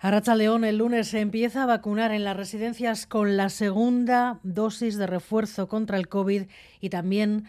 Aracha León, el lunes se empieza a vacunar en las residencias con la segunda dosis de refuerzo contra el COVID y también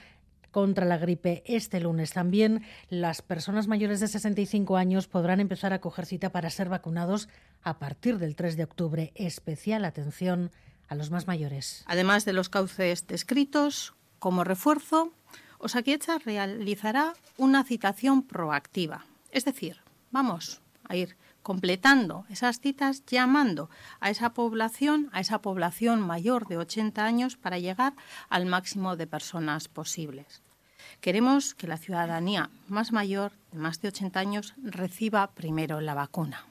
contra la gripe este lunes. También las personas mayores de 65 años podrán empezar a coger cita para ser vacunados a partir del 3 de octubre. Especial atención a los más mayores. Además de los cauces descritos, como refuerzo, Osakietza realizará una citación proactiva. Es decir, vamos a ir completando esas citas, llamando a esa población, a esa población mayor de 80 años, para llegar al máximo de personas posibles. Queremos que la ciudadanía más mayor, de más de 80 años, reciba primero la vacuna.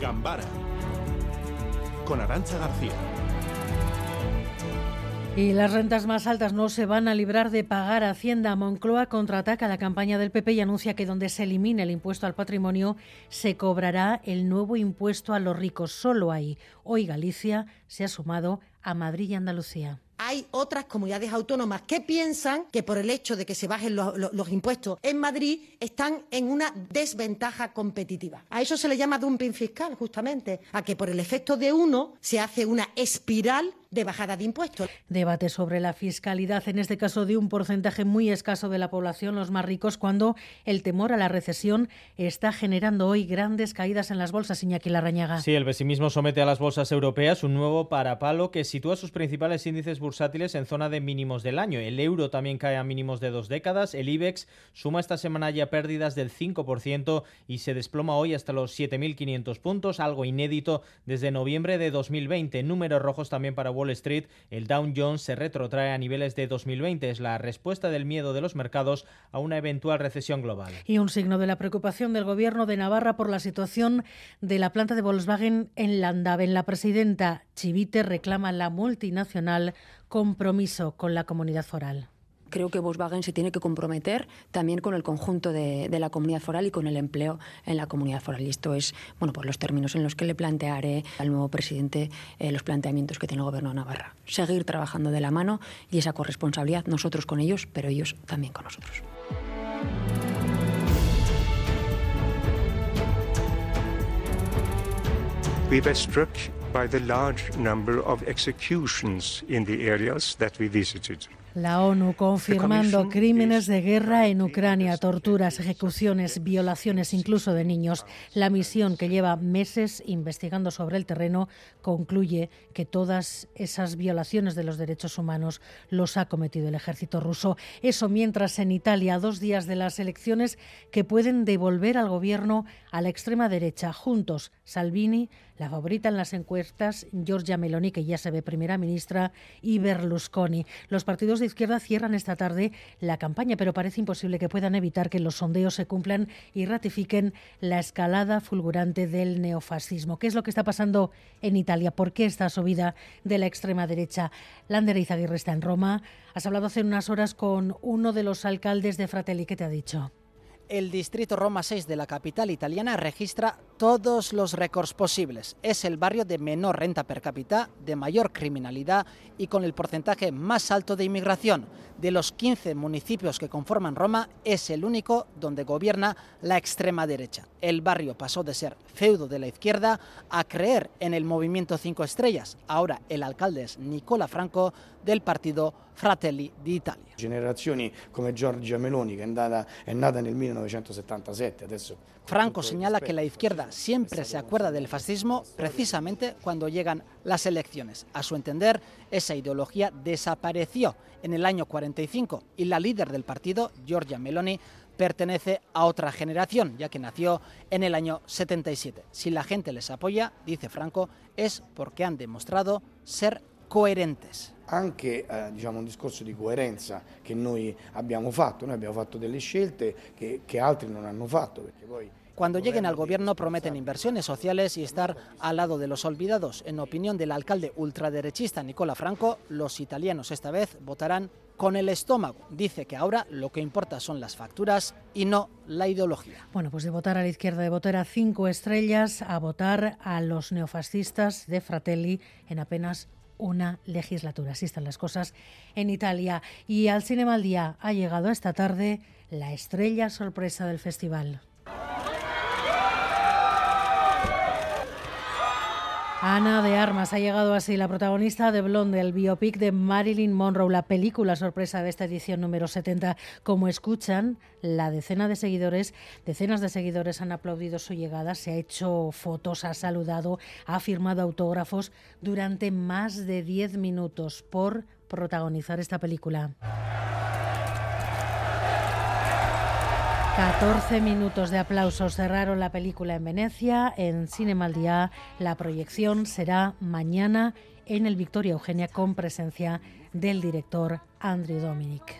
Gambara con Arancha García. Y las rentas más altas no se van a librar de pagar Hacienda. Moncloa contraataca la campaña del PP y anuncia que donde se elimine el impuesto al patrimonio se cobrará el nuevo impuesto a los ricos. Solo ahí. Hoy Galicia se ha sumado a Madrid y Andalucía hay otras comunidades autónomas que piensan que por el hecho de que se bajen los, impuestos en Madrid están en una desventaja competitiva. A eso se le llama dumping fiscal, justamente, a que por el efecto de uno se hace una espiral de bajada de impuestos. Debate sobre la fiscalidad, en este caso de un porcentaje muy escaso de la población, los más ricos, cuando el temor a la recesión está generando hoy grandes caídas en las bolsas, Iñaki Larrañaga. Sí, el pesimismo somete a las bolsas europeas un nuevo parapalo que sitúa sus principales índices bursátiles en zona de mínimos del año. El euro también cae a mínimos de dos décadas. El IBEX suma esta semana ya pérdidas del 5% y se desploma hoy hasta los 7.500 puntos, algo inédito desde noviembre de 2020. Números rojos también para Wall Street, el Dow Jones se retrotrae a niveles de 2020. Es la respuesta del miedo de los mercados a una eventual recesión global. Y un signo de la preocupación del gobierno de Navarra por la situación de la planta de Volkswagen en Landave. La presidenta Chivite reclama a la multinacional compromiso con la comunidad foral creo que Volkswagen se tiene que comprometer también con el conjunto de, la comunidad foral y con el empleo en la comunidad foral. Y esto es, bueno, por los términos en los que le plantearé al nuevo presidente eh, los planteamientos que tiene el Gobierno de Navarra. Seguir trabajando de la mano y esa corresponsabilidad, nosotros con ellos, pero ellos también con nosotros. We were struck by the large number of executions in the areas that we visited. La ONU confirmando crímenes de guerra en Ucrania, torturas, ejecuciones, violaciones incluso de niños. La misión que lleva meses investigando sobre el terreno concluye que todas esas violaciones de los derechos humanos los ha cometido el ejército ruso. Eso mientras en Italia, dos días de las elecciones que pueden devolver al gobierno a la extrema derecha, juntos Salvini, la favorita en las encuestas, Giorgia Meloni, que ya se ve primera ministra, y Berlusconi. Los partidos de izquierda cierran esta tarde la campaña, pero parece imposible que puedan evitar que los sondeos se cumplan y ratifiquen la escalada fulgurante del neofascismo. ¿Qué es lo que está pasando en Italia? ¿Por qué esta subida de la extrema derecha? Lander Izaguirre está en Roma. Has hablado hace unas horas con uno de los alcaldes de Fratelli. ¿Qué te ha dicho? el distrito Roma 6 de la capital italiana registra todos los récords posibles. Es el barrio de menor renta per cápita, de mayor criminalidad y con el porcentaje más alto de inmigración. De los 15 municipios que conforman Roma, es el único donde gobierna la extrema derecha. El barrio pasó de ser feudo de la izquierda a creer en el movimiento 5 estrellas. Ahora el alcalde es Nicola Franco del partido Fratelli d'Italia. Generazioni come Giorgia Meloni, che è nata, è nata nel 1977, adesso Franco señala que la izquierda siempre se acuerda del fascismo precisamente cuando llegan las elecciones. A su entender, esa ideología desapareció en el año 45 y la líder del partido, Giorgia Meloni, pertenece a otra generación, ya que nació en el año 77. Si la gente les apoya, dice Franco, es porque han demostrado ser coherentes. anche eh, un discorso di coerenza che noi abbiamo fatto, noi abbiamo fatto delle scelte che, che altri non hanno fatto, Cuando lleguen al gobierno prometen inversiones sociales y estar al lado de los olvidados. En opinión del alcalde ultraderechista Nicola Franco, los italianos esta vez votarán con el estómago. Dice que ahora lo que importa son las facturas y no la ideología. Bueno, pues de votar a la izquierda, de votar a cinco estrellas, a votar a los neofascistas de Fratelli en apenas una legislatura. Así están las cosas en Italia. Y al Cinema al Día ha llegado esta tarde la estrella sorpresa del festival. Ana de Armas ha llegado así la protagonista de Blonde, el biopic de Marilyn Monroe, la película sorpresa de esta edición número 70. Como escuchan, la decena de seguidores, decenas de seguidores han aplaudido su llegada, se ha hecho fotos, ha saludado, ha firmado autógrafos durante más de 10 minutos por protagonizar esta película. 14 minutos de aplausos cerraron la película en Venecia, en Cinema Día. La proyección será mañana en el Victoria Eugenia con presencia del director Andrew Dominic.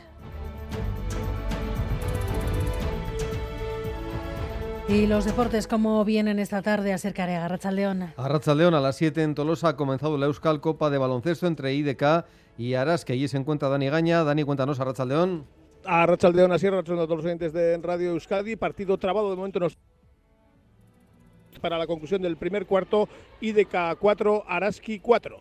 Y los deportes, ¿cómo vienen esta tarde a ser a Arrachaldeón? Arrachaldeón a las 7 en Tolosa ha comenzado la Euskal Copa de Baloncesto entre IDK y Aras, que allí se encuentra Dani Gaña. Dani, cuéntanos, Arrachaldeón a Rachaldeón Sierra, a todos los oyentes de Radio Euskadi. Partido trabado de momento nos para la conclusión del primer cuarto, IDK 4, Araski 4.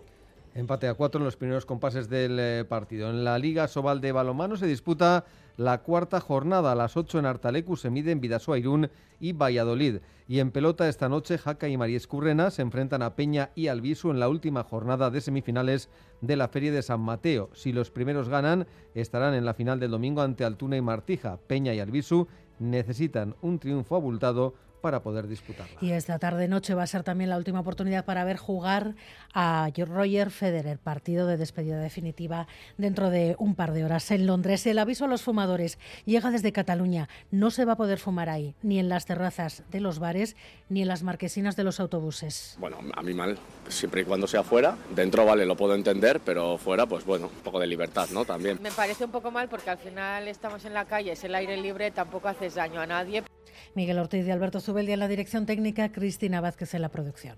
Empate a cuatro en los primeros compases del eh, partido. En la Liga Sobal de Balomano se disputa la cuarta jornada. A las 8 en Artalecu se miden Vidasoa Irún y Valladolid. Y en pelota esta noche Jaca y María Escurrena se enfrentan a Peña y Albisu en la última jornada de semifinales de la Feria de San Mateo. Si los primeros ganan, estarán en la final del domingo ante Altuna y Martija. Peña y Albisu necesitan un triunfo abultado para poder disputarla. Y esta tarde noche va a ser también la última oportunidad para ver jugar a Roger Federer, partido de despedida definitiva dentro de un par de horas en Londres. El aviso a los fumadores llega desde Cataluña. No se va a poder fumar ahí, ni en las terrazas de los bares, ni en las marquesinas de los autobuses. Bueno, a mí mal, siempre y cuando sea fuera. Dentro, vale, lo puedo entender, pero fuera, pues bueno, un poco de libertad, ¿no? También. Me parece un poco mal porque al final estamos en la calle, es el aire libre, tampoco haces daño a nadie. Miguel Ortiz y Alberto Zubeldia en la dirección técnica, Cristina Vázquez en la producción.